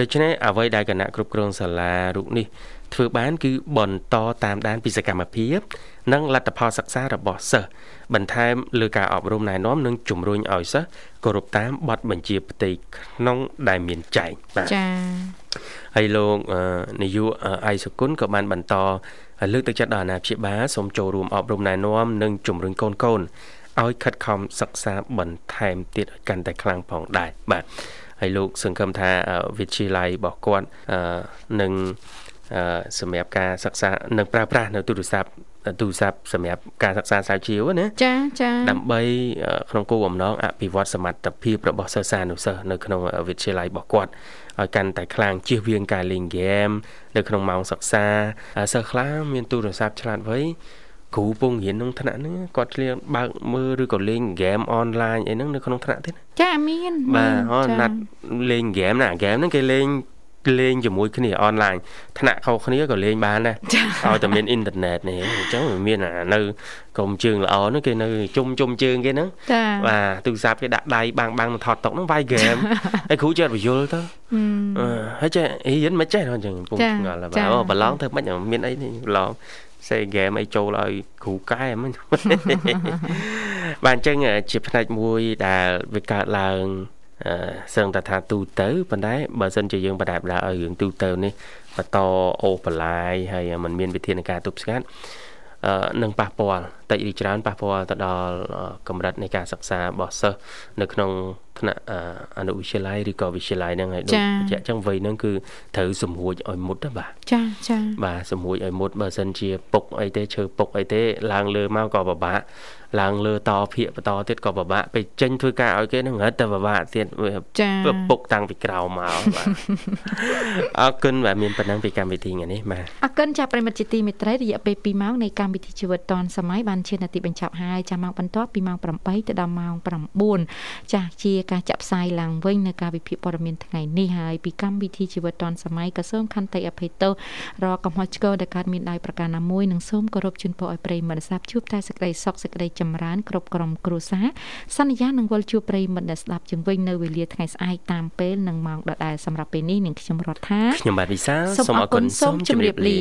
ដូច្នេះអ្វីដែលគណៈគ្រប់គ្រងសាលារូបនេះធ្វើបានគឺបន្តតាមដានពីសកម្មភាព និងលទ្ធផលសិក្សារបស់សិស្សបន្ថែមលើការអប់រំណែនាំនិងជំរុញឲ្យសិស្សគោរពតាមបទបញ្ជាផ្ទៃក្នុងដែលមានចែងបាទចា៎ហើយលោកនាយកអៃសុគន្ធក៏បានបន្តលើកទឹកចិត្តដល់អាណាព្យាបាលសូមចូលរួមអប់រំណែនាំនិងជំរុញកូនកូន ឲ្យខិតខំសិក្សាបន្ថែមទៀតឲ្យកាន់តែខ្លាំងផងដែរបាទហើយលោកសង្ឃឹមថាវិទ្យាល័យរបស់គាត់នឹងសម្រាប់ការសិក្សានឹងប្រើប្រាស់នៅទូរស័ព្ទទូរស័ព្ទសម្រាប់ការសិក្សាស្រាវជ្រាវណាចាចាដើម្បីក្នុងគោលបំណងអភិវឌ្ឍសមត្ថភាពរបស់សិស្សានុសិស្សនៅក្នុងវិទ្យាល័យរបស់គាត់ឲ្យកាន់តែខ្លាំងជៀសវាងការលេងហ្គេមនៅក្នុងម៉ោងសិក្សាសិស្សខ្លះមានទូរស័ព្ទឆ្លាតវៃ គ្រូពងរៀនក្នុងថ្នាក់ហ្នឹងគាត់ឆ្លៀងបើកមើលឬក៏លេងហ្គេមអនឡាញអីហ្នឹងនៅក្នុងថ្នាក់ទៀតចាមានបាទហ៎ណាត់លេងហ្គេមណាហ្គេមហ្នឹងគេលេងលេងជាមួយគ្នាអនឡាញថ្នាក់ខុសគ្នាក៏លេងបានដែរឲ្យតែមានអ៊ីនធឺណិតនេះអញ្ចឹងមានអានៅក្រុមជើងល្អនោះគេនៅជុំជុំជើងគេហ្នឹងបាទទូរស័ព្ទគេដាក់ដៃបាំងបាំងថតតុកហ្នឹងវាយហ្គេមហើយគ្រូចេះបញ្យល់ទៅហើយចេះអីយិនមិនចេះអញ្ចឹងពុំឆ្ងល់បាទអូប្រឡងធ្វើមិនមានអីនេះប្រឡង សេហ្គេមអីចូលឲ្យគ្រូកែមិនបាទអញ្ចឹងជាផ្នែកមួយដែលវាកើតឡើងសឹងតែថាទូទៅប៉ុន្តែបើសិនជាយើងបដែបដាឲ្យរឿងទូទៅនេះបន្តអូបលាយហើយมันមានវិធានការទប់ស្កាត់នឹងប៉ះពាល់តិចឬច្រើនប៉ះពាល់ទៅដល់កម្រិតនៃការសិក្សារបស់សិស្សនៅក្នុង ថ្នាក់អនុវិទ្យាល័យឬក៏វិទ្យាល័យហ្នឹងហើយដូចបញ្ជាក់ចឹងវ័យហ្នឹងគឺត្រូវសម្រួចឲ្យមុតណាបាទចាចាបាទសម្រួចឲ្យមុតបើសិនជាពុកអីទេឈើពុកអីទេឡើងលើមកក៏ពិបាកឡើងលើតភាកបន្តទៀតក៏ពិបាកពេលចេញធ្វើការឲ្យគេនឹងរត់តែពិបាកទៀតពុកតាំងពីក្រោមមកបាទអរគុណបាទមានប៉ុណ្ណឹងពីកម្មវិធីថ្ងៃនេះបាទអរគុណចាប់ប្រិមិត្តជាទីមេត្រីរយៈពេល2ម៉ោងនៃកម្មវិធីជីវិតឌွန်សម័យបានឈាននាទីបញ្ចប់ហើយចាំម៉ោងបន្ទាប់ពីម៉ោង8ទៅដល់ម៉ោង9ចាស់ជាការចាក់ផ្សាយឡើងវិញនៅការវិភាគព័ត៌មានថ្ងៃនេះហើយពីកម្មវិធីជីវិតឌွန်សម័យក៏សូមខន្តីអភ័យទោសរកកំហុសឆ្គងដែលកើតមានដោយប្រការណាមួយនិងសូមគោរពជូនពរឲ្យប្រិយមិត្តសាប់ជួបតែសេចក្តីសុខសេចក្តីចម្រើនគ្រប់ក្រុមគ្រួសារសន្យានឹងវិលជួបប្រិយមិត្តដែលស្ដាប់ជាងវិញនៅវេលាថ្ងៃស្អែកតាមពេលនិងម៉ោងដដែលសម្រាប់ពេលនេះនឹងខ្ញុំរដ្ឋាខ្ញុំបាទវិសាសូមអរគុណសូមជម្រាបលា